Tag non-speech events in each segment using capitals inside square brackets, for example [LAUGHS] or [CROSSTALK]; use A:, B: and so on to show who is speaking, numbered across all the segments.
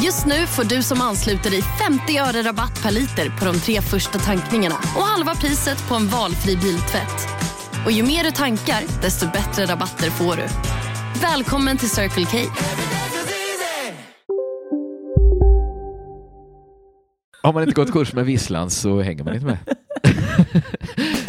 A: Just nu får du som ansluter dig 50 öre rabatt per liter på de tre första tankningarna och halva priset på en valfri biltvätt. Och ju mer du tankar, desto bättre rabatter får du. Välkommen till Circle K.
B: Har man inte gått kurs med visslan så hänger man inte med. [LAUGHS]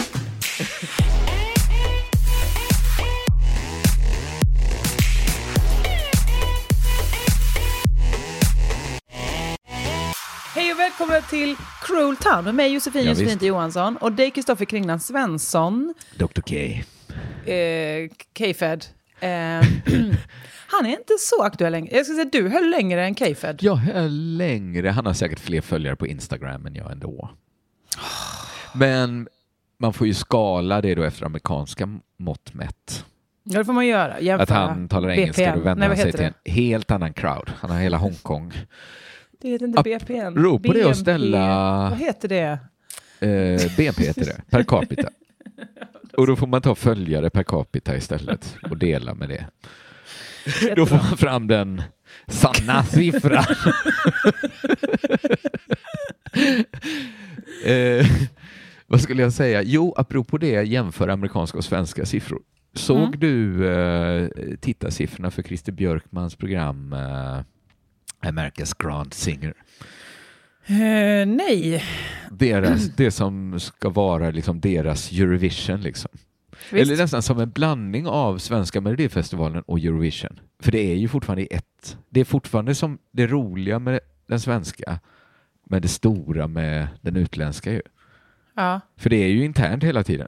C: välkomna till Cruel Town med mig Josefin
B: Ja,
C: Josefin. Johansson och dig Kristoffer Kringland Svensson,
B: Dr K.
C: eh, K-Fed. Eh, [CLEARS THROAT] han är inte så aktuell längre. Jag ska säga du höll längre än K-Fed.
B: Jag är längre. Han har säkert fler följare på Instagram än jag ändå. Men man får ju skala det då efter amerikanska mått mätt.
C: Ja, det får man göra.
B: Att
C: Jämföra.
B: han talar engelska
C: BPM.
B: och vänder
C: Nej, vad
B: sig
C: heter
B: till
C: det?
B: en helt annan crowd. Han har hela Hongkong.
C: Det heter inte
B: ro på det och ställa-
C: Vad heter det?
B: Eh, BNP heter det, per capita. [LAUGHS] Och då får man ta följare per capita istället och dela med det. Då får man fram den sanna [LAUGHS] siffran. [LAUGHS] eh, vad skulle jag säga? Jo, apropå det, jämför amerikanska och svenska siffror. Såg
C: Mm.
B: du eh, tittarsiffrorna för Christer Björkmans program eh, America's Grand Singer?
C: Eh, nej.
B: Deras, det som ska vara liksom deras Eurovision. Liksom.
C: Visst.
B: Eller nästan som en blandning av svenska Melodifestivalen och Eurovision. För det är ju fortfarande ett. Det är fortfarande som det roliga med den svenska, men det stora med den utländska ju.
C: Ja.
B: För det är ju internt hela tiden.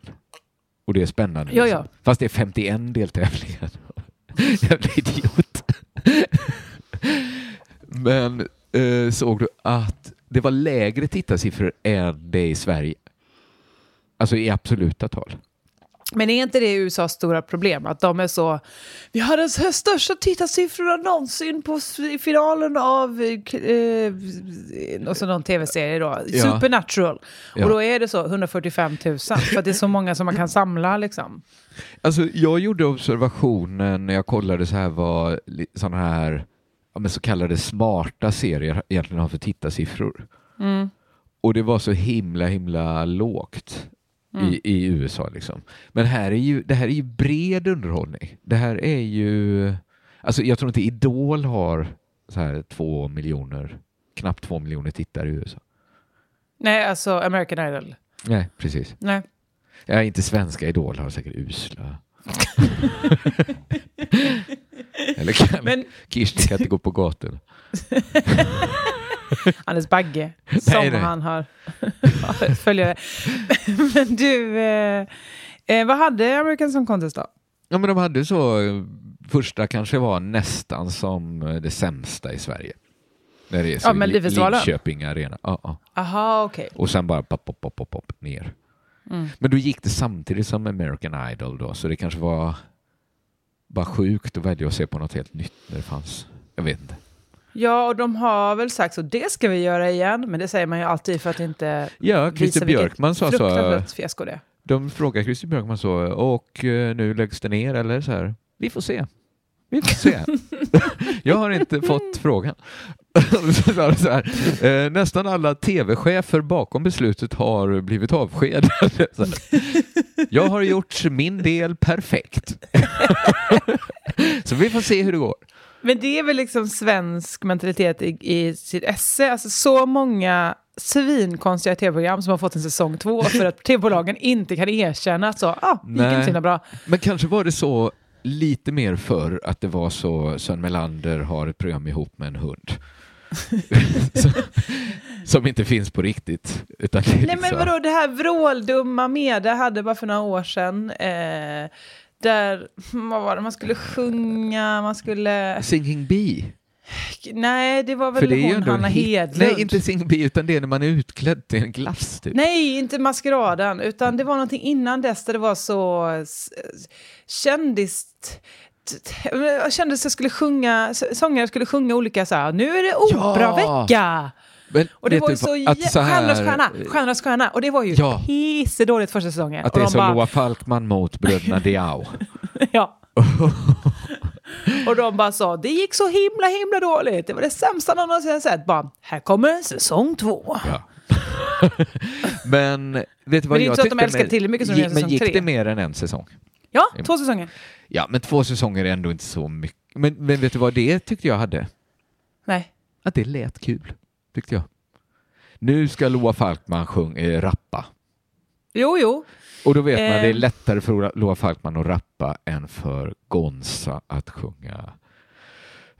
B: Och det är spännande.
C: Ja,
B: liksom.
C: ja.
B: Fast det är 51 deltävlingar. [LAUGHS] Jävla idiot. Men eh, såg du att det var lägre tittarsiffror än det i Sverige? Alltså i absoluta tal.
C: Men är inte det USAs stora problem? Att de är så... Vi har den största tittarsiffrorna någonsin på finalen av... Eh, och så någon tv-serie då.
B: Ja.
C: Supernatural.
B: Ja.
C: Och då är det så 145 000. För att det är så många som man kan samla liksom.
B: Alltså, jag gjorde observationen när jag kollade så här vad sådana här ja, men så kallade smarta serier egentligen har för tittarsiffror.
C: Mm.
B: Och det var så himla, himla lågt
C: Mm.
B: i, i USA. Liksom. Men här är ju, det här är ju bred underhållning. Det här är ju... Alltså jag tror inte Idol har så här två miljoner, knappt två miljoner tittare i USA.
C: Nej, alltså American Idol.
B: Nej, precis.
C: Nej.
B: Ja, inte svenska Idol har säkert usla. [LAUGHS] Eller [LAUGHS] kan
C: Men
B: Kirsti kan inte gå på gatorna.
C: Anders [LAUGHS] Bagge, som
B: Nej, nej.
C: han har [LAUGHS] följare. Men du, eh, eh, vad hade American Song Contest då?
B: Ja, men de hade så, första kanske var nästan som det sämsta i Sverige. När det är så
C: Ja, Melodifestivalen.
B: Linköping Arena. Ja, ja.
C: Aha, okej.
B: Och sen bara pop, pop, pop, pop, pop ner.
C: Mm.
B: Men då gick det samtidigt som American Idol då, så det kanske var bara sjukt att välja att se på något helt nytt när det fanns. Jag vet inte.
C: Ja, och de har väl sagt så det ska vi göra igen, men det säger man ju alltid för att inte
B: Ja, Christer Björkman sa så.
C: fiasko det.
B: De frågar Christer Björkman så, och eh, nu läggs det ner eller så här. Vi får se. Vi får se. [LAUGHS] Jag har inte fått frågan. [LAUGHS] Så här, eh, nästan alla tv-chefer bakom beslutet har blivit avskedade. [LAUGHS] Jag har gjort min del perfekt. [LAUGHS] Så vi får se hur det går.
C: Men det är väl liksom svensk mentalitet i, i sitt esse. Alltså så många svinkonstiga tv-program som har fått en säsong två för att tv-bolagen inte kan erkänna att så, ah, det gick inte så bra.
B: Men kanske var det så lite mer för att det var så Sven Melander har ett program ihop med en hund. Som inte finns på riktigt. Utan
C: Nej men
B: liksom-
C: vadå, det här vråldumma Meda hade bara för några år sedan. Eh, där, vad var det, man skulle sjunga, man skulle...
B: Singing Bee.
C: Nej, det var väl
B: det
C: hon, Hanna
B: hit-
C: Hedlund.
B: Nej, inte Singby, utan det är när man är utklädd till en glass. Typ.
C: Nej, inte maskeraden, utan det var någonting innan dess där det var så s- kändis... t- t- Jag kände att jag skulle sjunga, sångare skulle sjunga olika så här, nu är det operavecka!
B: Men
C: Och det var ju så,
B: att så här-
C: Stjärnornas stjärna, Stjärnornas stjärna, och det var ju
B: Ja.
C: pissedåligt första säsongen.
B: Att det är
C: de
B: så
C: bara,
B: Loa Falkman mot bröderna [LAUGHS] Diao.
C: ja. och de bara sa, det gick så himla himla dåligt, det var det sämsta någon någonsin sett. Bara, här kommer säsong två.
B: Ja. [LAUGHS] Men vet du vad
C: Men det är inte så att de älskar
B: med-
C: till mycket som
B: gick- Men gick
C: tre.
B: det mer än en säsong?
C: Ja, två säsonger.
B: Ja, men två säsonger är ändå inte så mycket. Men, men vet du vad det tyckte jag hade?
C: Nej.
B: Att det lät kul, tyckte jag. Nu ska Loa Falkman sjung, eh, rappa.
C: Jo, jo.
B: Och då vet man
C: Eh.
B: det är lättare för Loa Falkman att rappa än för Gonza att sjunga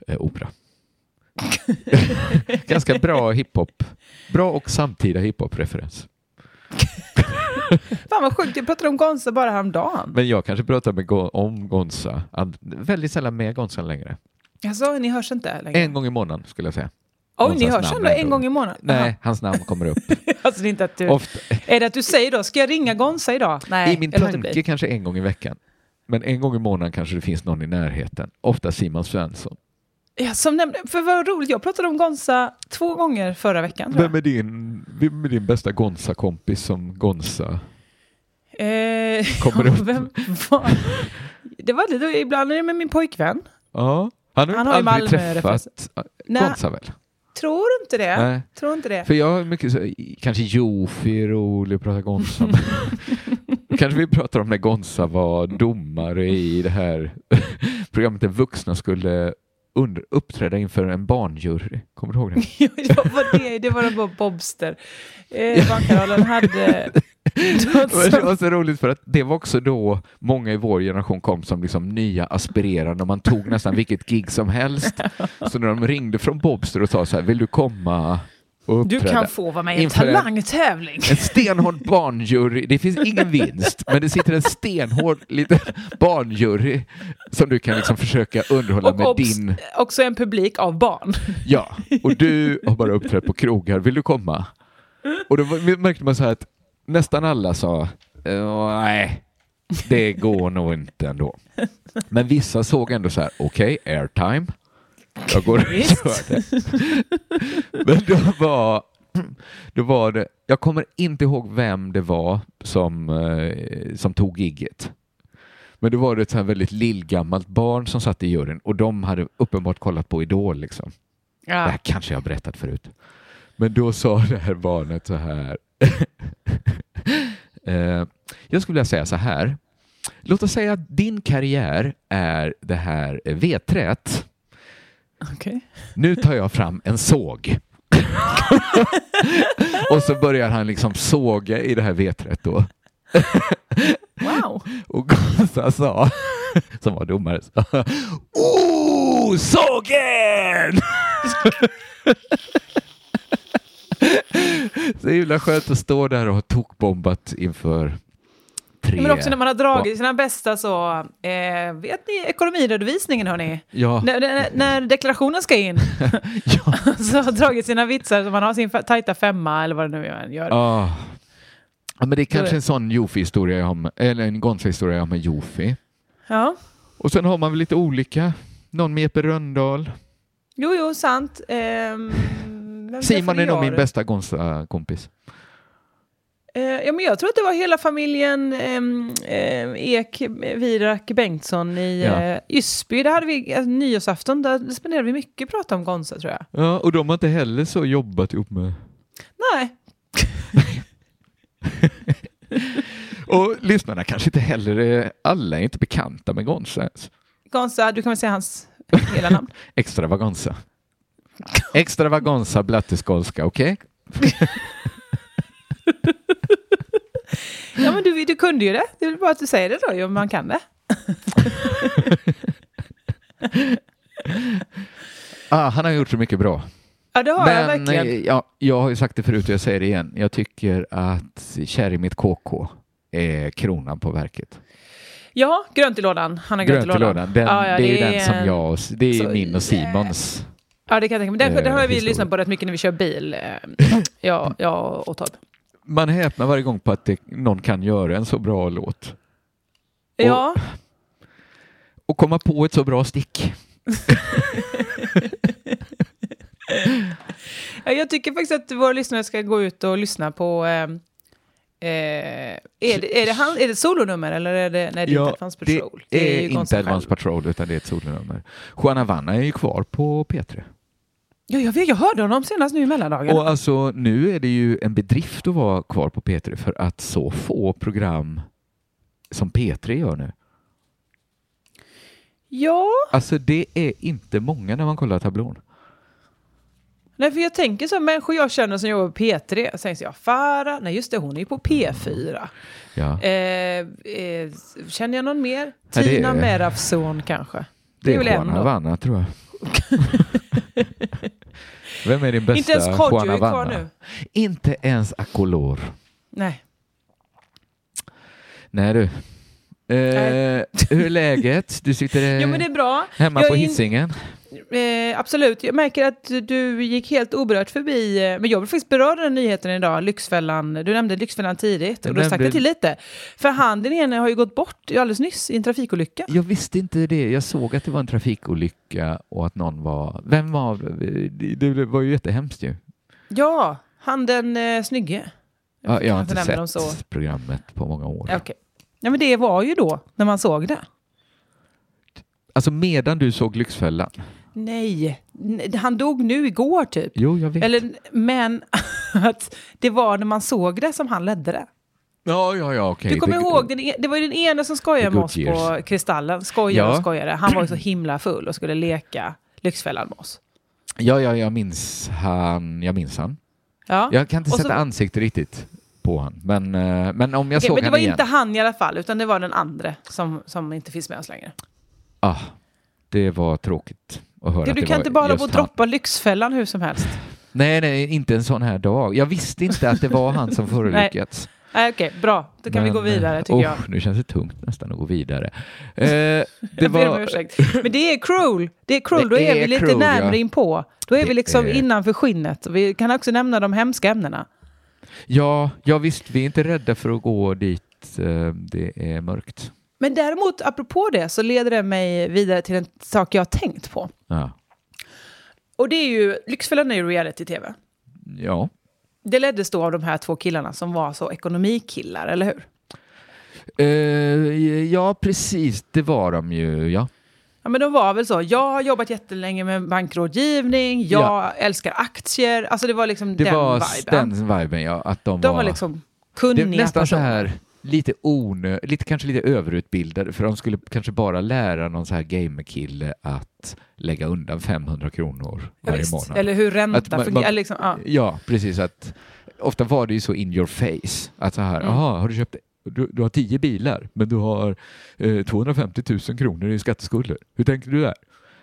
B: eh, opera. [LAUGHS] Ganska bra hiphop. Bra och samtida hiphop-referens. [LAUGHS] [LAUGHS]
C: Fan vad sjukt, jag pratade om Gonza bara häromdagen.
B: Men jag kanske pratar med om Gonza. Väldigt sällan med Gonza längre.
C: Alltså, ni hörs inte längre?
B: En gång i månaden skulle jag säga.
C: Oj, ni
B: Gonzas
C: hörs ändå en gång i månaden?
B: Nej, hans namn kommer upp.
C: Aha. [LAUGHS] Alltså det är inte att du...
B: Ofta,
C: Är det att du säger då, ska jag ringa Gonza idag? Nej,
B: I min tanke kanske en gång i veckan. Men en gång i månaden kanske det finns någon i närheten. Ofta Simon Svensson.
C: Ja, som nämnde, för vad roligt, jag pratade om Gonza två gånger förra veckan.
B: Vem är din, vem är din bästa Gonza-kompis som Gonza?
C: Eh,
B: Kommer [LAUGHS] upp.
C: vem var... Det var lite, ibland är det med min pojkvän.
B: Ja. Han har,
C: Han har
B: aldrig träffat
C: Nej,
B: Gonza väl?
C: tror inte det.
B: Nej.
C: Tror inte det.
B: För jag har mycket så, kanske Jofi är rolig att prata Gonza med. [LAUGHS] Kanske vi pratar om när Gonza var domare i det här [LAUGHS] programmet där vuxna skulle under, uppträda inför en barnjury. Kommer du ihåg det? [LAUGHS]
C: Jo, det var det, det var bara Bobster. Eh, Barnkanalen hade... [LAUGHS] Det var så
B: roligt för att det var också då många i vår generation kom som liksom nya aspirerande och man tog nästan vilket gig som helst. [LAUGHS] Så när de ringde från Bobster och sa så här, vill du komma och
C: Du kan få vara med i en
B: Inför en-
C: talangtävling.
B: En stenhård barnjury, det finns ingen vinst, men det sitter en stenhård liten barnjury som du kan liksom försöka underhålla med
C: Och obs,
B: din...
C: också en publik av barn.
B: Ja, och du har bara uppträtt på krogar, vill du komma? Och då märkte man så här att nästan alla sa "Eh, nej, det går nog inte ändå. Men vissa såg ändå så här, okej, airtime. Jag går [LAUGHS] och kör det. Men då var, då var det, jag kommer inte ihåg vem det var som, eh, som tog gigget. Men då var det ett så väldigt lillgammalt barn som satt i juryn och de hade uppenbart kollat på Idol liksom. Det
C: Ja.
B: här kanske jag har berättat förut. Men då sa [LAUGHS] det här barnet så här. [LAUGHS] eh, jag skulle vilja säga så här. Låt oss säga att din karriär är det här eh,
C: Okej.
B: Nu tar jag fram en såg. [LAUGHS] och så börjar han liksom såga i det här vedträet då.
C: Wow.
B: Och Gonza sa, som var domare, sa, Oh, sågen! [LAUGHS] Så himla skönt att stå där och ha tokbombat inför tre...
C: Men också när man har dragit sina bästa så, eh, vet ni ekonomiredovisningen hörni?
B: Ja,
C: När, när, deklarationen ska in [LAUGHS]
B: ja. [LAUGHS]
C: så har dragit sina vitsar så man har sin tajta femma eller vad det nu är man gör.
B: Ah. ja, men det är kanske
C: är-
B: en sån Jofi-historia jag har eller en Gonza-historia jag har med Jofi.
C: Ja.
B: Och sen har man väl lite olika. Någon med Jeppe Röndahl.
C: Jo, jo, sant. Ehm,
B: Simon är nog min bästa Gonza-kompis.
C: Eh, ja, men jag tror att det var hela familjen eh, Ek, Virak, Bengtsson i
B: Ja.
C: eh, Ysby. Där hade vi eh, nyårsafton, där spenderade vi mycket prata om Gonza tror jag.
B: Ja, och de har inte heller så jobbat ihop med...
C: Nej, [LAUGHS]
B: Och lyssnarna kanske inte heller alla är inte bekanta med Gonza ens.
C: Gonza, du kan väl säga hans hela namn? [LAUGHS]
B: Extravaganza. Extravaganza Blatteskolska, okej? [LAUGHS]
C: Ja, men du, du kunde ju det. Det är bara att du säger det då, om man kan det. [LAUGHS]
B: Ah, han har gjort så mycket bra.
C: Ja, det har jag
B: Men
C: verkligen.
B: eh, ja, jag har ju sagt det förut och jag säger det igen. Jag tycker att Kär i mitt KK är kronan på verket.
C: Ja, grönt i lådan. Han har grönt,
B: Grönt i lådan, den,
C: Ja, ja,
B: det är
C: det
B: den
C: är
B: som
C: en-
B: jag, det är
C: så
B: min och Simons.
C: Ja, det kan jag tänka mig. Det, det har
B: Eh,
C: vi
B: historia.
C: lyssnat på rätt mycket när vi kör bil. eh, [CLEARS THROAT] Ja, jag och Todd.
B: Man häpnar varje gång på att det, någon kan göra en så bra låt.
C: Ja,
B: Och komma på ett så bra stick. [LAUGHS]
C: Ja, jag tycker faktiskt att våra lyssnare ska gå ut och lyssna på... Eh, eh, är, det, är, det han, är det ett solonummer eller är det, nej, det är inte Advance
B: det
C: Patrol?
B: är,
C: ju
B: inte Advance. Patrol utan det är ett solonummer. Juan Havana är ju kvar på P3.
C: Ja, jag, vet, jag hörde honom senast nu i mellandagen.
B: Och alltså nu är det ju en bedrift att vara kvar på P3 för att så få program som P3 gör nu.
C: Ja,
B: Alltså det är inte många när man kollar tablån.
C: nej, för jag tänker så människor jag känner som jobbar på P3. Jag säger så, ja, Farah, nej just det, hon är ju på P4.
B: Ja,
C: Eh, eh, känner jag någon mer?
B: Ja, det
C: Tina
B: är-
C: Merafson kanske?
B: det är
C: väl en.
B: Havana tror jag. [LAUGHS] Vem är din bästa
C: Inte ens Kodjo är kvar nu.
B: Inte ens Akolor.
C: Nej.
B: Nej du. Eh, hur är läget? Du sitter [LAUGHS] eh,
C: men det är bra.
B: hemma
C: jag
B: på
C: är in-
B: Hisingen.
C: Eh, absolut, jag märker att du gick helt oberört förbi, eh, men jag vill faktiskt beröra den nyheten idag, Lyxfällan, du nämnde Lyxfällan tidigt, och
B: nämnde-
C: jag till lite. För han den ene har ju gått bort alldeles nyss i en trafikolycka.
B: Jag visste inte det. Jag såg att det var en trafikolycka och att någon var... Vem var... Det, var ju jättehemskt ju.
C: Ja, han den eh, snygge.
B: Ja, jag har inte sett programmet på många år.
C: Okej. Ja men det var ju då, när man såg det.
B: Alltså medan du såg Lyxfällan?
C: Nej, han dog nu igår typ.
B: Jo, jag vet.
C: Eller, men [LAUGHS] att det var när man såg det som han ledde det.
B: Ja, ja, ja, okej.
C: Du kommer
B: Det-
C: ihåg, den, e- det var ju den ena som skojade med oss
B: years.
C: på Kristallen. Skojade
B: Ja.
C: och skojade. Han var ju så himla full och skulle leka Lyxfällan med oss.
B: Ja, ja, jag minns han. Jag minns han.
C: Ja.
B: Jag kan inte
C: Och så-
B: sätta ansikte riktigt på han. Men, eh, men om jag
C: Okej,
B: såg
C: men det var
B: igen.
C: inte han i alla fall, utan det var den andra som, som inte finns med oss längre.
B: Ah, det var tråkigt att höra
C: Du, du kan inte bara
B: han.
C: droppa Lyxfällan hur som helst. [LAUGHS]
B: Nej, nej, inte en sån här dag. Jag visste inte att det var han som [LAUGHS] förolyckats.
C: Nej, Okej, bra. Då kan vi
B: Men,
C: gå vidare
B: eh,
C: tycker
B: oh,
C: jag.
B: Nu känns det tungt nästan att gå vidare. [LAUGHS] Eh, det
C: Jag ber om
B: var,
C: ursäkt. Men det är cruel. Det är cruel,
B: Det
C: då är,
B: är
C: vi lite
B: cruel,
C: närmare
B: ja.
C: in på. Då är
B: Det
C: vi liksom
B: är-
C: innanför skinnet. Vi kan också nämna de hemska ämnena.
B: ja, ja, visst, vi är inte rädda för att gå dit eh, det är mörkt.
C: Men däremot, apropå det, så leder det mig vidare till en sak jag har tänkt på.
B: Ja.
C: Och det är ju, Lyxfällan är ju reality-tv.
B: ja.
C: Det leddes då av de här två killarna som var så ekonomikillar, eller hur?
B: Eh, ja, precis, det var de ju, ja.
C: Ja, men de var väl så. Jag har jobbat jättelänge med bankrådgivning, jag
B: Ja.
C: älskar aktier. Alltså det var liksom
B: Det
C: den
B: var
C: viben.
B: den viben, ja. Att de,
C: De
B: var,
C: var liksom
B: det
C: kunniga
B: är nästan så
C: personer.
B: här lite onö, lite, kanske lite överutbildade för de skulle kanske bara lära någon så här gamerkille att lägga undan 500 kronor
C: Ja,
B: varje
C: visst.
B: månad.
C: Eller hur ränta fungerar. Liksom, ja.
B: Ja, precis. Att, ofta var det ju så in your face. Att så här,
C: Mm.
B: har du köpt du, du har tio bilar men du har eh, 250 000 kronor i skatteskulder. Hur tänker du där?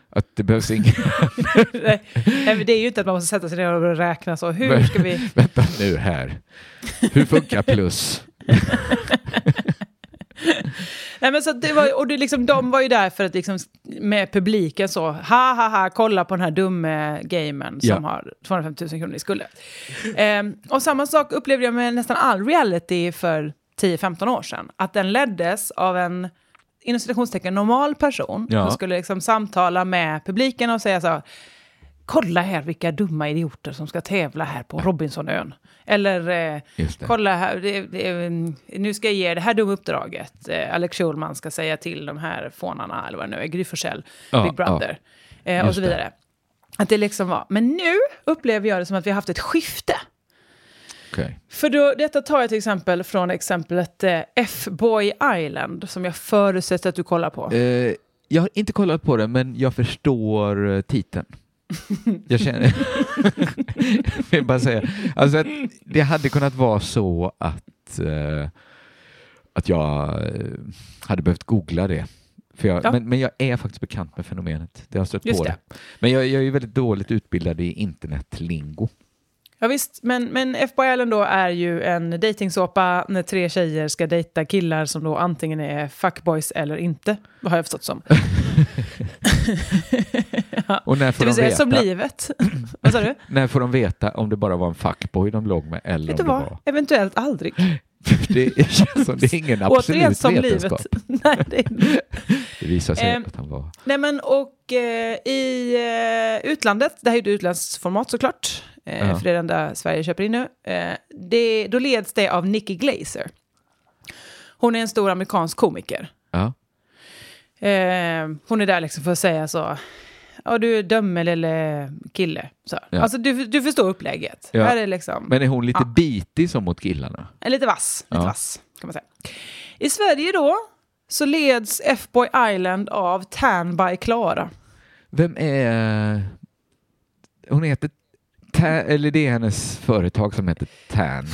B: Att det behövs inget... [LAUGHS]
C: Nej, nej, det är ju inte att man måste sätta sig ner och räkna så. Hur ska vi... [LAUGHS]
B: Vänta nu här. Hur funkar plus? [LAUGHS]
C: Nej, men så det var, och det liksom, de var ju där för att liksom, med publiken så, ha ha ha, kolla på den här dumme gamen som
B: Ja.
C: har 250 000 kronor i skulder. Ehm, och samma sak upplevde jag med nästan all reality för 10-15 år sedan. Att den leddes av en inom citationstecken normal person
B: Ja.
C: som skulle liksom samtala med publiken och säga så här, kolla här vilka dumma idioter som ska tävla här på Robinsonön. Eller eh,
B: det.
C: kolla här, det, det, mm, nu ska jag ge det här dumma uppdraget. Eh, Alex Schulman ska säga till de här fånarna, eller vad det nu är, Gry Forssell,
B: Ja,
C: Big Brother eh, och så
B: det.
C: vidare. Att det liksom var. Men nu upplever jag det som att vi har haft ett skifte.
B: Okej.
C: För då, detta tar jag till exempel från exemplet eh, F-Boy Island, som jag förutsätter att du kollar på.
B: Eh, jag har inte kollat på det, men jag förstår eh, titeln. Jag känner... [LAUGHS] jag vill bara säga. Alltså, att det hade kunnat vara så att, eh, att jag eh, hade behövt googla det. För jag,
C: Ja.
B: men, men jag är faktiskt bekant med fenomenet. Det har stött
C: Just
B: på
C: det.
B: det. Men jag, jag är väldigt dåligt utbildad i internetlingo.
C: Ja, visst, men, men Island då är ju en dejtingsåpa när tre tjejer ska dejta killar som då antingen är fuckboys eller inte, har jag förstått som. [LAUGHS]
B: Och när får,
C: Det vill
B: de
C: säga
B: veta,
C: som livet. Vad sa du? [CLEARS THROAT]
B: när får de veta om det bara var en fuckboy de låg med eller
C: Vet
B: om det var...
C: Eventuellt aldrig. [LAUGHS]
B: Det känns som det är ingen [LAUGHS] absolut
C: Återigen som
B: vetenskap.
C: livet. [LAUGHS] Nej, det är...
B: Det visar sig
C: Ehm,
B: att han var...
C: Nej men och eh, i eh, utlandet, det här är ju ett utländskt format såklart, eh,
B: Ja.
C: för det är det enda Sverige köper in nu, eh, det, då leds det av Nikki Glazer. Hon är en stor amerikansk komiker.
B: Ja.
C: Eh, hon är där liksom för att säga så, ja du är dömel eller kille. Så.
B: Ja.
C: Alltså du, du förstår upplägget.
B: Ja.
C: Här är liksom
B: Men är hon lite
C: Ja.
B: bitig som mot killarna?
C: en lite vass, lite vass kan man säga. I Sverige då så leds F-Boy Island av Tan by Klara.
B: Vem är... Hon heter... Ta... Eller det är hennes företag som heter Tan.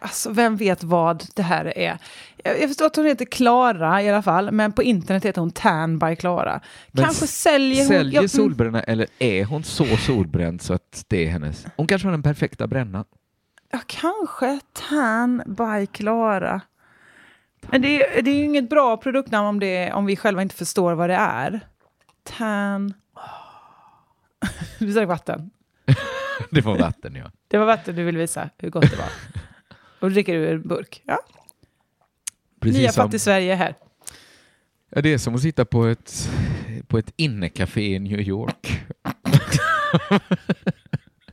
C: Alltså, vem vet vad det här är? Jag, jag förstår att hon heter Klara i alla fall, men på internet heter hon Tan by Klara. Kanske säljer hon...
B: Säljer
C: ja, mm,
B: solbränna eller är hon så solbränd så att det är hennes? Hon kanske har den perfekta brännan.
C: ja, kanske Tan by Klara. Men det, är- det är ju inget bra produktnamn om, det, om vi själva inte förstår vad det är. Tan... [LAUGHS] Du sa vatten. [LAUGHS]
B: Det var vatten ja.
C: Det var vatten du ville visa hur gott det var. [LAUGHS] Och du dricker ur en burk. Ja. Nya
B: Precis som,
C: Fattig Sverige här.
B: ja, det är som att sitta på ett, på ett innecafé i New York.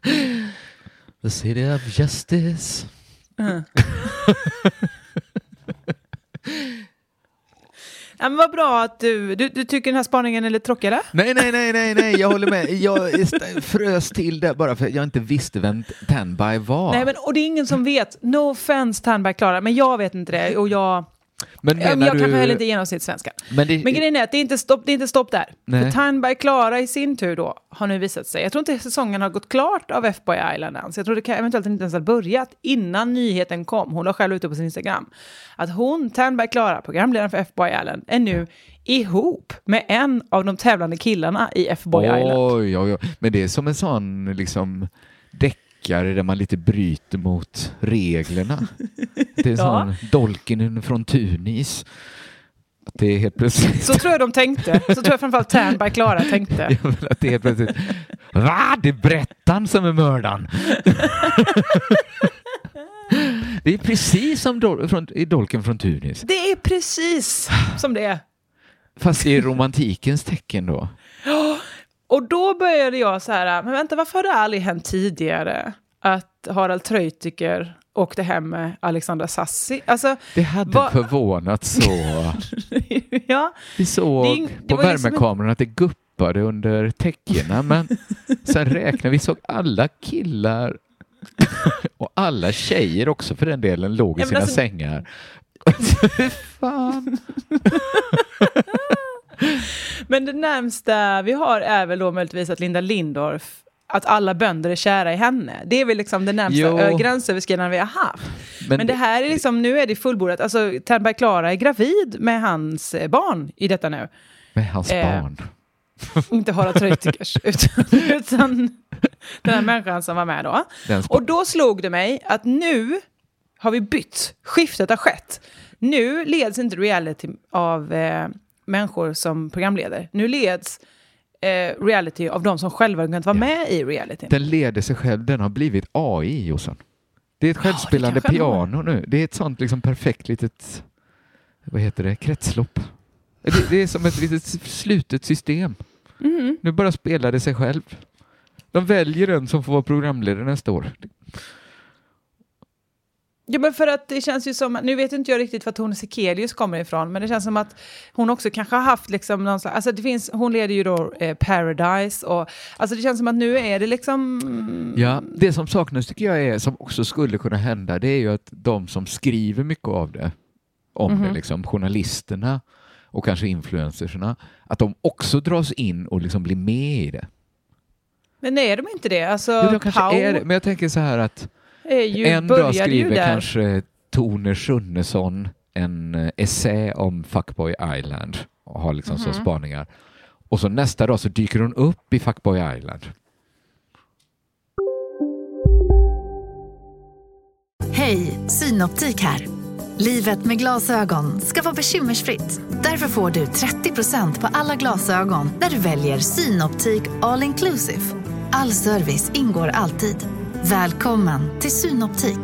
B: [LAUGHS] The city of justice.
C: Mm. [LAUGHS] Ja, men vad bra att du, du, du tycker den här spaningen är lite tråkig eller?
B: Nej, nej, nej, nej, nej, jag håller med. Jag [LAUGHS] frös till det bara för att jag inte visste vem Tanby var.
C: Nej, men, och det är ingen som vet. No offense Tandberg Klara, men jag vet inte det. Och jag, men
B: menar
C: jag kan
B: du...
C: heller inte genomsnittssvenska.
B: Men det,
C: Men grejen är att det är inte stopp, det är inte stopp där.
B: Nej.
C: För Tandberg Klara i sin tur då har nu visat sig. Jag tror inte säsongen har gått klart av F-Boy Island ens. Jag tror det kan, eventuellt inte ens har börjat innan nyheten kom. Hon har själv ute på sin Instagram. Att hon, Tandberg Klara, programledaren för F-Boy Island, är nu ihop med en av de tävlande killarna i F-Boy Island.
B: Oj, oj, oj. Men det är som en sån liksom deckare där man lite bryter mot reglerna. [LAUGHS] Det är
C: Ja.
B: sån Dolkinen från Tunis. Att det är helt plötsligt...
C: Så tror jag de tänkte. Så tror jag framförallt Tandberg Klara tänkte. [LAUGHS]
B: Vill att det är helt plötsligt... Va? Det är Brettan som är mördaren! [LAUGHS] det är precis som Dol- från, i Dolken från Tunis.
C: Det är precis som det är.
B: Fast i romantikens tecken då.
C: Och då började jag så här, men vänta, varför har det aldrig hänt tidigare att Harald Treutiger åkte hem med Alexandra Sassi? Alltså,
B: Det hade
C: Va-
B: förvånat så. [LAUGHS]
C: ja,
B: Vi såg
C: Det det
B: på
C: var liksom
B: värmekameran att det guppade under täckena men sen räknade vi såg alla killar [LAUGHS] och alla tjejer också för den delen låg i sina
C: alltså-
B: sängar. [LAUGHS] Fan.
C: Men det närmsta vi har är väl då möjligtvis att Linda Lindorff att alla bönder är kära i henne. Det är väl liksom det närmsta
B: Jo.
C: gränsöverskridande vi har haft. Men, det här är liksom, nu är det fullbordat. Alltså, Tandberg Klara är gravid med hans eh, barn i detta nu.
B: med hans
C: Eh,
B: barn. [LAUGHS]
C: Inte Harald Treutigers, [LAUGHS] utan, [LAUGHS] utan den här människan som var med då. Och då slog det mig att nu har vi bytt. Skiftet har skett. Nu leds inte reality av eh, människor som programleder. Nu leds eh, reality av de som själva kunnat vara med i reality.
B: Den leder sig själv, den har blivit AI Jossan. Det är ett självspelande
C: har.
B: piano nu. Det är ett sånt liksom perfekt litet, vad heter det, kretslopp. Det, det är som ett litet slutet system.
C: Mhm.
B: Nu bara spelar det sig själv. De väljer den som får vara programledare nästa år.
C: Ja, men för att det känns ju som, nu vet inte jag riktigt var Tone Sekelius kommer ifrån, men det känns som att hon också kanske har haft liksom någon slags, alltså det finns, hon leder ju då eh, Paradise och, alltså det känns som att nu är det liksom,
B: Ja, det som saknas tycker jag är, som också skulle kunna hända, det är ju att de som skriver mycket av det, om
C: Mhm.
B: det, liksom, journalisterna och kanske influencersna, att de också dras in och liksom blir med i det.
C: men är de inte det? Alltså,
B: Jo, de kanske
C: Pau
B: är det, men jag tänker så här att
C: ju,
B: en dag
C: ju
B: skriver
C: där.
B: kanske Tone Schunnesson en eh, essä om Fuckboy Island och har liksom så
C: Mhm.
B: spaningar. Och så nästa dag så dyker hon upp i Fuckboy Island.
D: Hej, Synoptik här. Livet med glasögon ska vara bekymmersfritt. Därför får du 30% på alla glasögon när du väljer Synoptik All Inclusive. All service ingår alltid. Välkommen till Synoptik.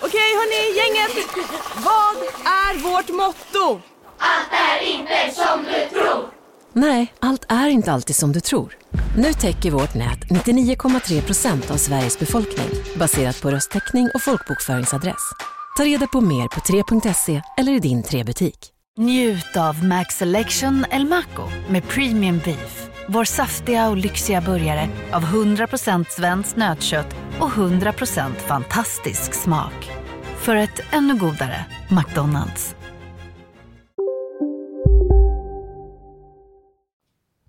C: Okej hörni, gänget. Vad är vårt motto?
E: Nej, allt är inte alltid som du tror. Nu täcker vårt nät 99,3 procent av Sveriges befolkning baserat på röstteckning och folkbokföringsadress. Ta reda på mer på 3.se eller i din 3-butik.
D: Njut av Max Selection El Maco med Premium Beef. Vår saftiga och lyxiga burgare av 100% svenskt nötkött och 100% fantastisk smak. För ett ännu godare McDonalds.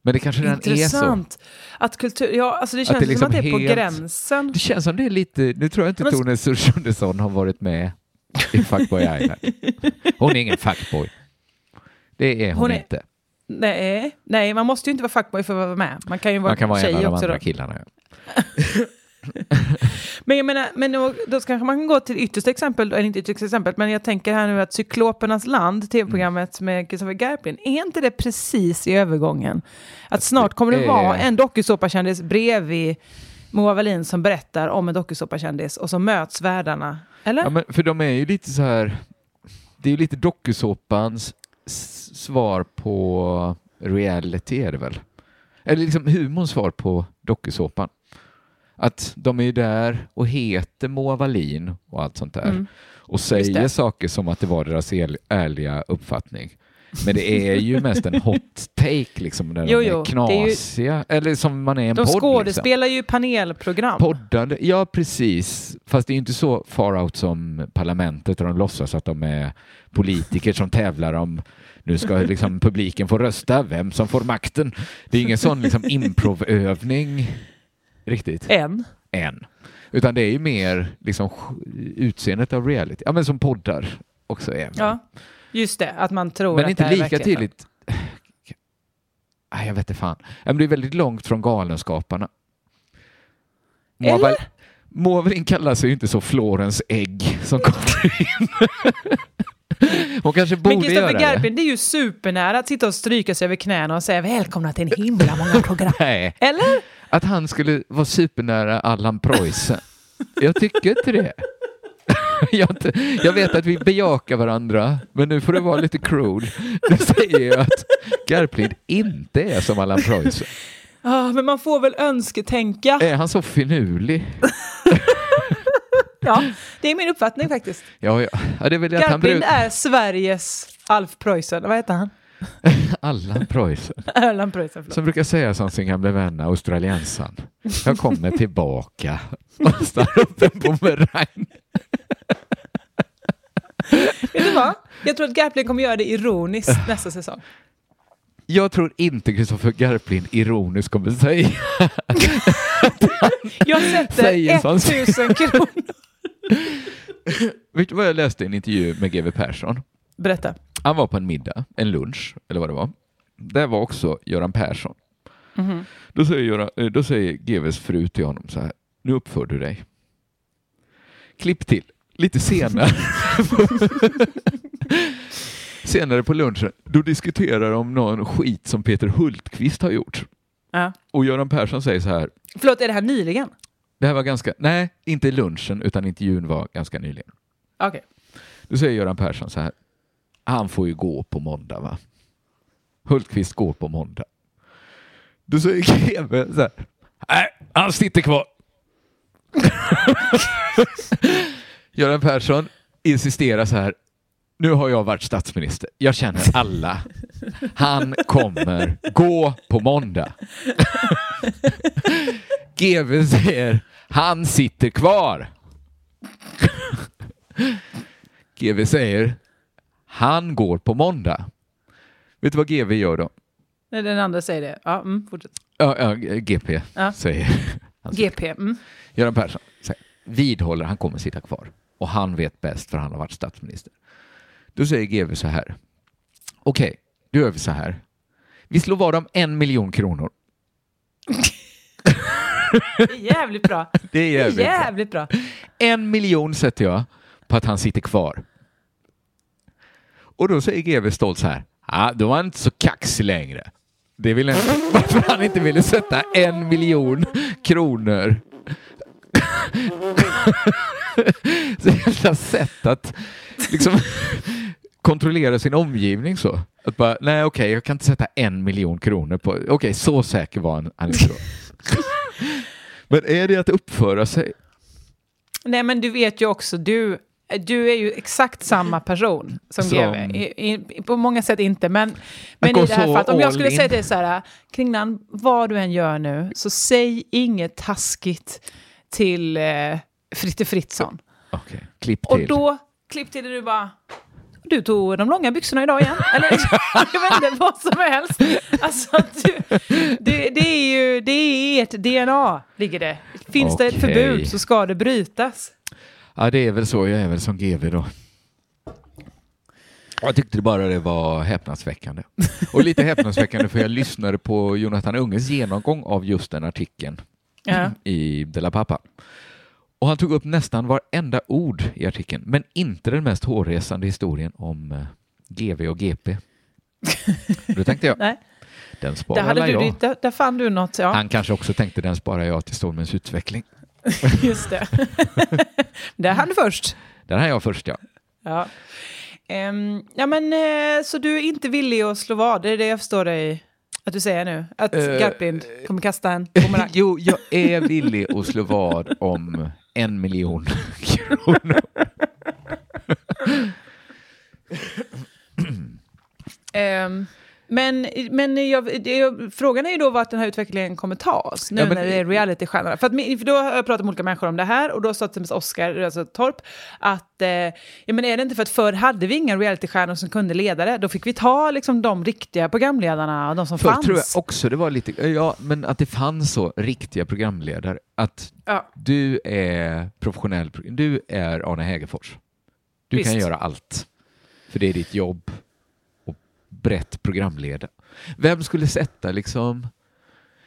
B: Men det kanske redan är så.
C: Intressant. Att kultur, ja, alltså det känns
B: det liksom
C: som att det är på
B: helt-
C: gränsen.
B: Det känns som det är lite, nu tror jag inte
C: Men-
B: Tone Sursundesson har varit med i Fuckboy Island. [LAUGHS] Hon är ingen fuckboy. Det är hon,
C: Hon är-
B: inte.
C: Nej, nej, man måste ju inte vara fuckboy för att vara med. Man kan ju vara,
B: Man kan vara
C: tjej
B: en av de
C: också.
B: andra
C: Då.
B: killarna. Ja. [LAUGHS]
C: Men jag menar, men då, då kanske man kan gå till yttersta exempel, eller inte yttersta exempel, men jag tänker här nu att Cyklopernas land, tv-programmet med Kristoffer Garplind, är inte det precis i övergången? Att snart kommer det vara en dokusåpakändis bredvid Moa Wallin som berättar om en dokusåpakändis och så möts världarna. Eller?
B: Ja, men för de är ju lite så här, det är ju lite dokusåpans svar på reality är det väl? Eller liksom humorns svar på dokusåpan. Att de är ju där och heter Moa Wallin och allt sånt där.
C: Mm.
B: Och säger saker som att det var deras ärliga uppfattning. Men det är ju mest en hot take liksom, där
C: Jo,
B: de
C: jo,
B: är
C: det är ju-
B: knasiga. Eller som man är i en
C: De
B: podd. Liksom.
C: skådespelar ju panelprogram.
B: Poddande, ja precis. Fast det är ju inte så far out som Parlamentet där de låtsas att de är politiker som tävlar om nu ska liksom publiken få rösta, vem som får makten. Det är ingen sån liksom improvövning riktigt
C: En.
B: än. Utan det är ju mer liksom utseendet av reality. Ja men som poddar också är.
C: Ja, just det. Att man tror
B: men
C: att
B: inte
C: det är
B: lika
C: verkligheten.
B: tydligt. Nej, jag vet inte fan. Men det är väldigt långt från Galenskaparna.
C: Eller?
B: Wallin kallar sig ju inte så Florens ägg som kommer in. [LAUGHS] Hon kanske borde
C: Men Kristoffer
B: det.
C: Garplind, det är ju supernära att sitta och stryka sig över knäna och säga välkomna till en himla många program. [LAUGHS]
B: Nej,
C: Eller?
B: att han skulle vara supernära Allan Preussen. Jag tycker inte det. [LAUGHS] Jag vet att vi bejakar varandra, men nu får det vara lite cruel. Du säger ju att Garplind inte är som Allan Preussen.
C: Ja, men man får väl önsketänka.
B: Är han så finurlig? [LAUGHS]
C: Ja, det är min uppfattning faktiskt.
B: Ja, ja. ja det är väl att han
C: är Sveriges Alf Preussen. Vad heter han? [LAUGHS]
B: Allan Preussen. [LAUGHS]
C: Erland Preussen.
B: Som brukar säga som sin gamle vän australiensan. Jag kommer tillbaka och stannar upp en bumerang.
C: Vet du vad? Jag tror att Garplind kommer göra det ironiskt nästa säsong.
B: Jag tror inte Kristoffer Garplind ironiskt kommer säga
C: Jag sätter
B: Säger sånt.
C: 1000 kronor. [LAUGHS]
B: Vet du vad jag läste i en intervju med GW Persson?
C: Berätta.
B: Han var på en middag, en lunch eller vad det var. Där var också Göran Persson.
C: Mhm.
B: Då säger, Göran, eh, då säger GWs fru till honom så här, nu uppför du dig. Klipp till, lite senare. [LAUGHS] senare på lunchen, då diskuterar de någon skit som Peter Hultqvist har gjort.
C: Ja.
B: Och Göran Persson säger så här,
C: Förlåt, är det här nyligen?
B: Det här var ganska, nej, inte lunchen, utan intervjun var ganska nyligen.
C: Okej.
B: Då säger Göran Persson så här, han får ju gå på måndag va? Hultqvist går på måndag. Då säger GW så här, nej, han sitter kvar. [LAUGHS] Göran Persson insisterar så här, nu har jag varit statsminister, jag känner alla. Han kommer gå på måndag. [LAUGHS] GW säger, han sitter kvar. GV säger han går på måndag. Vet du vad GV gör då?
C: Nej, Den andra säger det. Ja, mm, fortsätt.
B: Ja, ja, GP
C: Ja.
B: säger han.
C: GP. Mm.
B: Göran Persson säger, vidhåller han kommer sitta kvar och han vet bäst för han har varit statsminister. Då säger GV så här. Okej, då gör vi så här. Vi slår vad om en miljon kronor. [LAUGHS]
C: Det är jävligt bra.
B: Det är
C: Det är
B: jävligt bra.
C: jävligt bra.
B: En miljon sätter jag på att han sitter kvar. Och då säger GV stolt så här, ja, då var han inte så kaxig längre. Det vill inte, [LAUGHS] varför han inte ville sätta en miljon kronor. [LAUGHS] så jävla sätt att liksom [LAUGHS] kontrollera sin omgivning så. Att bara, nej okej, jag kan inte sätta en miljon kronor på, okej, så säker var han, han inte då. Men är det att uppföra sig?
C: Nej, men du vet ju också, du, du är ju exakt samma person som,
B: Som-
C: GV. I, i, på många sätt inte, men, men i det här fallet, om jag skulle säga
B: in.
C: till dig så här, Kringlan, vad du än gör nu, så säg inget taskigt till eh, Fritte Fritzson.
B: Okej, klipp
C: Och
B: till.
C: då, klipp till det du bara, du tog de långa byxorna idag igen? Eller [LAUGHS] jag vet inte, vad som helst. Alltså, du, det, det är ju, det är ert DNA, ligger det. Finns det ett förbud så ska det brytas.
B: Ja, det är väl så. Jag är väl som GV då. Jag tyckte bara det var häpnadsväckande. Och lite [LAUGHS] häpnadsväckande för jag lyssnade på Jonathan Unges genomgång av just den artikeln
C: Ja.
B: i De La Pappa. Och han tog upp nästan varenda ord i artikeln, men inte den mest hårresande historien om eh, GV och GP. [LAUGHS] Då tänkte jag,
C: Nej.
B: den
C: Där,
B: sparar
C: du,
B: jag.
C: ditt- där, där fann du något, ja.
B: Han kanske också tänkte den sparar jag till Stormens utveckling. [LAUGHS]
C: Just det. [LAUGHS] där hann du först.
B: Den här är jag först ja.
C: Ja. Ehm, ja, men eh, så du är inte villig att slå vad? Det är det jag förstår dig att du säger nu? Att
B: Eh,
C: Garplind kommer kasta en [LAUGHS] bumerang?
B: Jo, jag är villig att slå vad om en miljon [LAUGHS] kronor.
C: Ehm, men men jag, det, frågan är ju då vart den här utvecklingen kommer ta oss, nu
B: Ja, men-
C: när det är realitystjärnorna. För, att, för då har jag pratat med olika människor om det här och då sa till exempel Oskar alltså Torp att eh, ja, men är det inte för att förr hade vi inga realitystjärnor som kunde leda det, då fick vi ta liksom, de riktiga programledarna de som
B: Förr
C: fanns.
B: tror jag också det var lite, ja, men att det fanns så riktiga programledare. Att
C: Ja.
B: du är professionell, du är Arne Hägerfors. Du kan
C: Visst.
B: göra allt. För det är ditt jobb brett programleda. Vem skulle sätta liksom...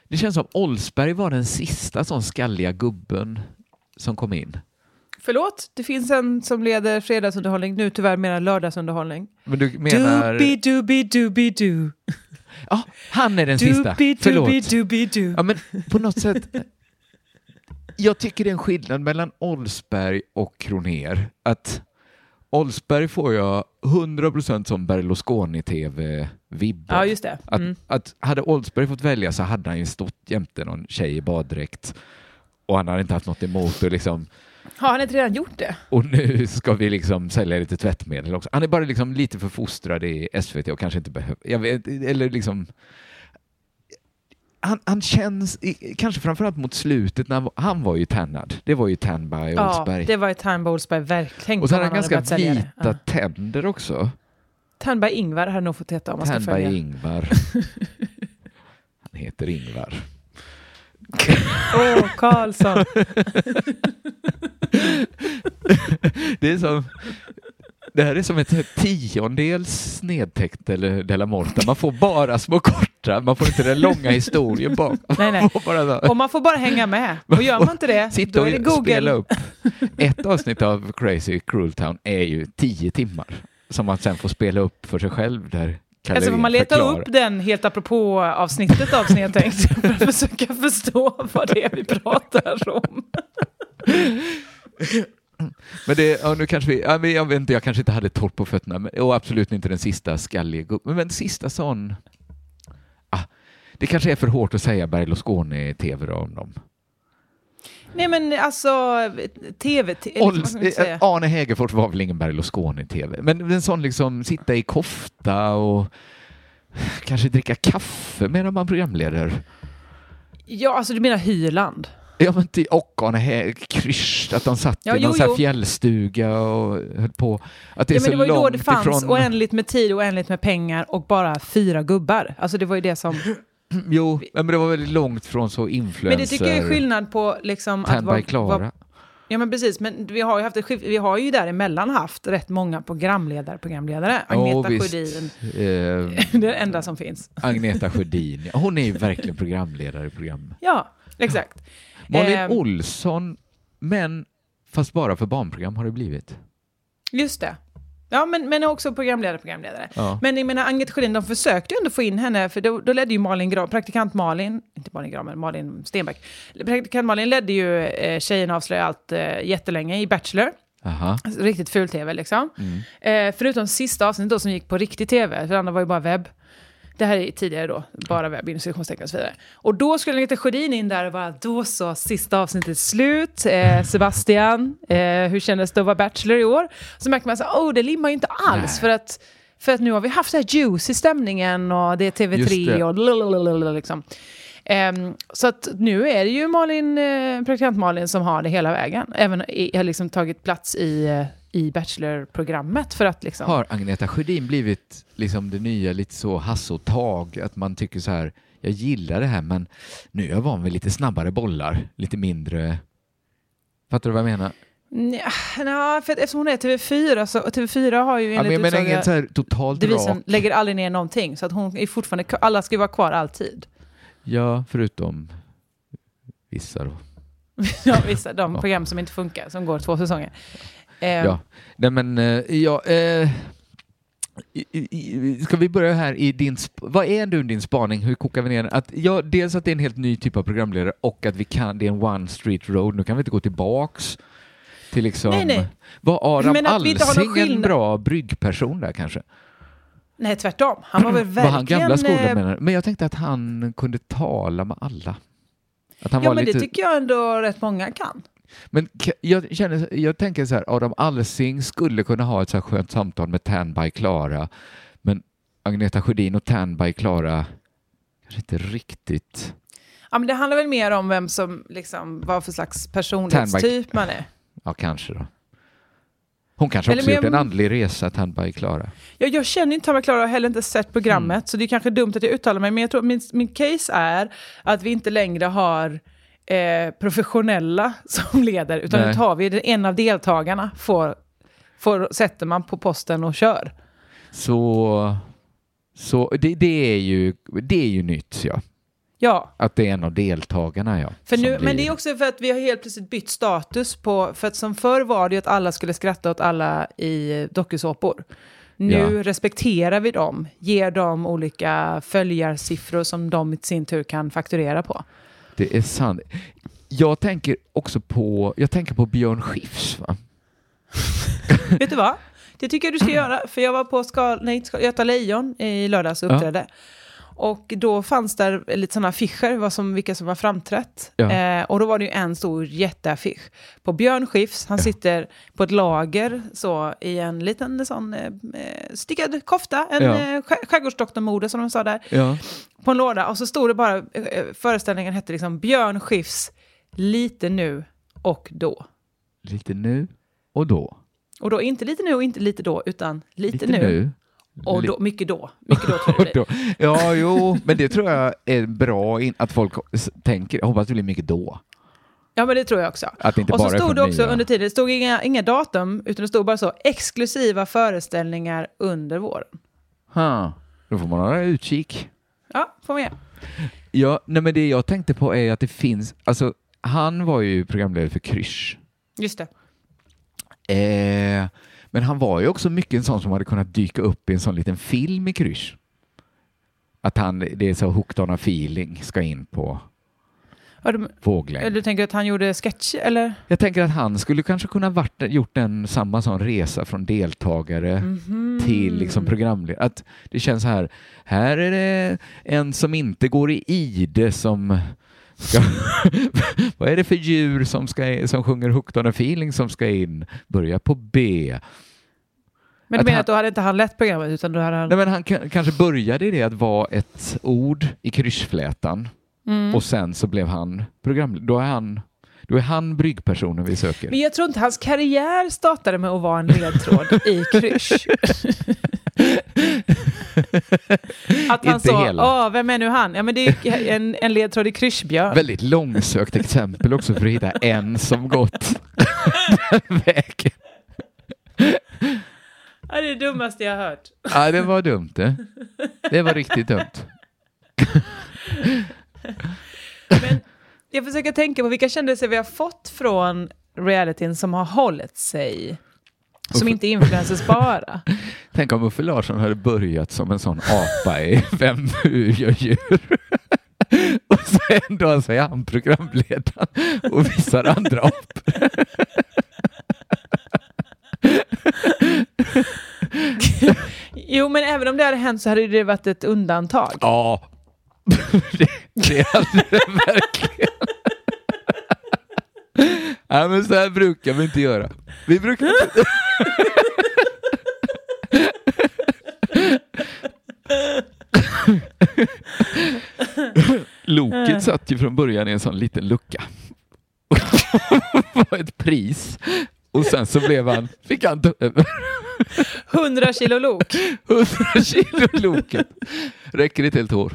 B: Det känns som Olsberg var den sista sån skalliga gubben som kom in.
C: Förlåt, det finns en som leder fredagsunderhållning, nu tyvärr mera lördagsunderhållning.
B: Men du menar...
C: Doobie doobie doobie doo. [LAUGHS]
B: Ja, han är den sista.
C: Doobie
B: Förlåt.
C: doobie doobie doo.
B: Ja, men på något sätt. [LAUGHS] Jag tycker det är en skillnad mellan Olsberg och Kroner. Att Olsberg får jag 100% som Berlusconi-TV-vibbar.
C: Ja, just det.
B: Att,
C: Mm.
B: att hade Olsberg fått välja så hade han ju stått jämte någon tjej i baddräkt och han hade inte haft något emot det liksom.
C: Har han inte redan gjort det?
B: Och nu ska vi liksom sälja lite tvättmedel också. Han är bara liksom lite för fostrad i SVT och kanske inte behöver, jag vet, eller liksom han, han känns, kanske framförallt mot slutet, när han, var- han var ju tannad. Det var ju tan by
C: Ja,
B: Olsberg.
C: det var ju Tandberg Olsberg verkligen.
B: och så hade han ganska vita
C: Ja.
B: tänder också.
C: Tandberg Ingvar hade nog fått heta om man ska
B: Tan by
C: följa.
B: Ingvar. [LAUGHS] han heter Ingvar.
C: Åh, Karlsson. [LAUGHS]
B: Det är som det här är som ett tiondels snedtäckt eller Della Morta. Man får bara små korta, man får inte den långa historien bak. [LAUGHS]
C: Nej, nej.
B: Man [LAUGHS] får bara så-
C: Och man får bara hänga med. Och gör man inte det,
B: Sitta
C: då är det Google.
B: spela upp. [LAUGHS] Ett avsnitt av Crazy Cruel Town är ju tio timmar som man sen får spela upp för sig själv där
C: Alltså får man leta
B: förklarar.
C: upp den helt apropå avsnittet av Snedtänkt för att försöka förstå vad det är vi pratar om.
B: Men det, ja, nu kanske vi, ja, men jag vet inte, jag kanske inte hade torrt på fötterna, men, och absolut inte den sista skalliga gubben, men sista sån... Det kanske är för hårt att säga Berlusconi-tv om dem.
C: Nej men alltså, tv... säga?
B: eh, Arne Hegerfors var väl ingen Berlusconi-tv, men en sån liksom sitta i kofta och kanske dricka kaffe medan man programleder.
C: Ja, alltså du menar Hyland?
B: Ja, men till, och Arne He- Krysch, att de satt
C: Ja,
B: i någon
C: jo, jo.
B: fjällstuga och höll på. Att det är
C: Ja, men
B: så
C: det var ju då det fanns
B: ifrån...
C: oändligt med tid, oändligt med pengar och bara fyra gubbar. Alltså det var ju det som...
B: Jo, men det var väldigt långt från så influencer...
C: Men det tycker jag är skillnad på liksom att vara...
B: Klara.
C: vara- Ja men precis, men vi har ju, haft ett vi har ju däremellan haft rätt många programledare, programledare. Agneta
B: visst.
C: Sjödin,
B: Eh, [LAUGHS]
C: det är det enda som finns.
B: Agneta Sjödin, hon är ju verkligen programledare i program.
C: Ja, exakt.
B: Malin
C: Ehm.
B: Olsson, men fast bara för barnprogram har det blivit.
C: Just det. Ja, men, men också programledare, programledare.
B: Ja.
C: Men jag menar, Agneta Sjödin, de försökte ju ändå få in henne, för då, då ledde ju Malin Gram, praktikant Malin, inte Malin Gram, men Malin Stenbeck. Praktikant Malin ledde ju eh, Tjejerna avslöjar allt eh, jättelänge i Bachelor.
B: Aha.
C: Riktigt ful-tv liksom.
B: Mm.
C: Eh, förutom sista avsnittet då som gick på riktig tv, för det andra var ju bara webb. Det här är tidigare då, bara webb, inom citationstecken och så vidare. Och då skulle Agneta Sjödin in där och bara, då så, sista avsnittet slut. Eh, Sebastian, eh, hur kändes det att vara Bachelor i år? Så märker man så oh, det limmar ju inte alls,
B: Nej.
C: för att, för att nu har vi haft så här juice i stämningen och det är
B: Just
C: TV3
B: det.
C: och lalalala, liksom. Ehm, så att nu är det ju Malin, eh, praktikant Malin som har det hela vägen. Även i, har liksom tagit plats i, eh, i Bachelor-programmet för att liksom...
B: Har Agneta Sjödin blivit liksom det nya lite så Hasse och Tag, att man tycker så här, jag gillar det här men nu är jag van vid lite snabbare bollar, lite mindre... Fattar du vad jag menar?
C: Nja, för eftersom hon är TV4 så och TV4 har ju
B: Ja, men
C: enligt
B: jag menar
C: utsaga
B: så här totalt
C: devisen
B: rak.
C: lägger aldrig ner någonting. Så att hon är fortfarande, alla ska ju vara kvar alltid.
B: Ja, förutom vissa då. [LAUGHS]
C: ja, vissa, de
B: Ja.
C: program som inte funkar, som går två säsonger. Ehm,
B: Ja, nej men eh, ja, eh, ska vi börja här i din, vad är nu din spaning, hur kokar vi ner den? Att, ja, dels att det är en helt ny typ av programledare och att vi kan, det är en one street road, nu kan vi inte gå tillbaks till liksom,
C: Nej, nej.
B: var Aram
C: Men
B: Alsing en bra bryggperson där kanske?
C: Nej, tvärtom. Han var väl
B: Var
C: verkligen...
B: han gamla skolan
C: eh,
B: menar du? Men jag tänkte att han kunde tala med alla. Att han
C: Ja,
B: var
C: men
B: lite...
C: det tycker jag ändå rätt många kan.
B: Men jag, känner, jag tänker så här, Adam Alsing skulle kunna ha ett så här skönt samtal med Tanby Klara, men Agneta Sjödin och Tanby Klara kanske inte riktigt...
C: Ja, men det handlar väl mer om vem som, liksom, vad för slags personlighetstyp man är.
B: Ja, kanske då. Hon kanske också gjort en andlig resa, Tanby Klara.
C: Jag, jag känner inte Tamara Klara och har heller inte sett programmet,
B: Mm.
C: så det är kanske dumt att jag uttalar mig, men jag tror min, min case är att vi inte längre har eh, professionella [LAUGHS] som leder, utan
B: Nej.
C: nu tar vi en av deltagarna, får, får, sätter man på posten och kör.
B: Så, så det, det, är ju, det är ju nytt, ja.
C: Ja,
B: Att det är en av deltagarna, ja.
C: för nu, men
B: blir-
C: det är också för att vi har helt plötsligt bytt status på, för att som förr var det ju att alla skulle skratta åt alla i dokusåpor. Nu
B: Ja.
C: respekterar vi dem, ger dem olika följarsiffror som de i sin tur kan fakturera på.
B: Det är sant. Jag tänker också på, jag tänker på Björn Skifs, va? [LAUGHS]
C: Vet du vad? Det tycker jag du ska göra. För jag var på skal, nej, skal, Göta Lejon i lördags och
B: Ja.
C: Och då fanns där lite sådana affischer, vad som, vilka som var framträtt.
B: Ja.
C: Eh, och då var det ju en stor jätteaffisch på Björn Skifs. Han
B: Ja.
C: sitter på ett lager så i en liten sån eh, eh, stickad kofta, en
B: Ja.
C: eh, skär- skärgårdsdoktormode som de sa där,
B: Ja.
C: på en låda. Och så stod det bara, eh, eh, föreställningen hette liksom Björn Skifs, lite nu och då.
B: Lite nu och då.
C: Och då inte lite nu och inte lite då, utan lite, nu, och då, mycket då. Mycket då tror jag [LAUGHS] det blir.
B: Ja, jo, men det tror jag är bra in, att folk tänker. Jag hoppas det blir mycket då.
C: Ja, men det tror jag också. Och så stod det också
B: nya.
C: under tiden, det stod inga, inga datum, utan det stod bara så, exklusiva föreställningar under våren.
B: Ha, då får man hålla utkik.
C: Ja, får man göra.
B: Ja, nej, men det jag tänkte på är att det finns, alltså han var ju programledare för Krysch.
C: Just det.
B: Eh, men han var ju också mycket en sån som hade kunnat dyka upp i en sån liten film i Krysch. Att han, det är så hooked on a feeling, ska in på
C: Ja, du,
B: våglängd.
C: du tänker att han gjorde sketch, eller?
B: Jag tänker att han skulle kanske kunna varit, gjort en samma sån resa från deltagare
C: Mhm.
B: till liksom programledare. Att det känns så här, här är det en som inte går i ide som [LAUGHS] vad är det för djur som, ska, som sjunger Hooked on a feeling som ska in? Börja på B.
C: Men du
B: Att
C: menar
B: han-
C: att då hade inte han lett programmet, utan då hade han...
B: Nej, men han kanske började i det att vara ett ord i kryssflätan
C: Mm.
B: och sen så blev han programledare. Då är han, då är han bryggpersonen vi söker.
C: Men jag tror inte hans karriär startade med att vara en ledtråd i krysch. [LAUGHS] [LAUGHS] att han
B: Inte
C: sa,
B: hela.
C: vem är nu han? Ja, men det är en, en ledtråd i kryschbjörn.
B: Väldigt långsökt exempel också för att hitta en som gått den vägen.
C: Ja, det är det dummaste jag har hört.
B: Ja, det var dumt det. Det var riktigt dumt.
C: Men jag försöker tänka på vilka kändisar vi har fått från realityn som har hållit sig Som inte är influencers bara. [LAUGHS]
B: Tänk om Uffe Larsson hade börjat som en sån apa i [LAUGHS] Vem nu gör djur? [LAUGHS] Och så en dag så är han programledaren och visar andra apor.
C: Jo, men även om det hade hänt så hade det varit ett undantag.
B: Ja, det, det hade det verkligen. Ja, men så här brukar vi inte göra. Vi brukar inte... Loket satt ju från början i en sån liten lucka. var ett pris. Och sen så blev han, fick han ta över
C: 100 kilo lok.
B: 100 kilo loket. Räcker ett helt år.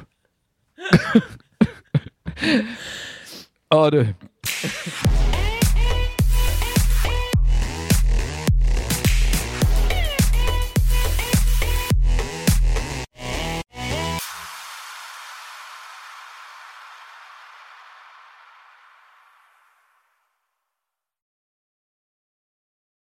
B: ja du.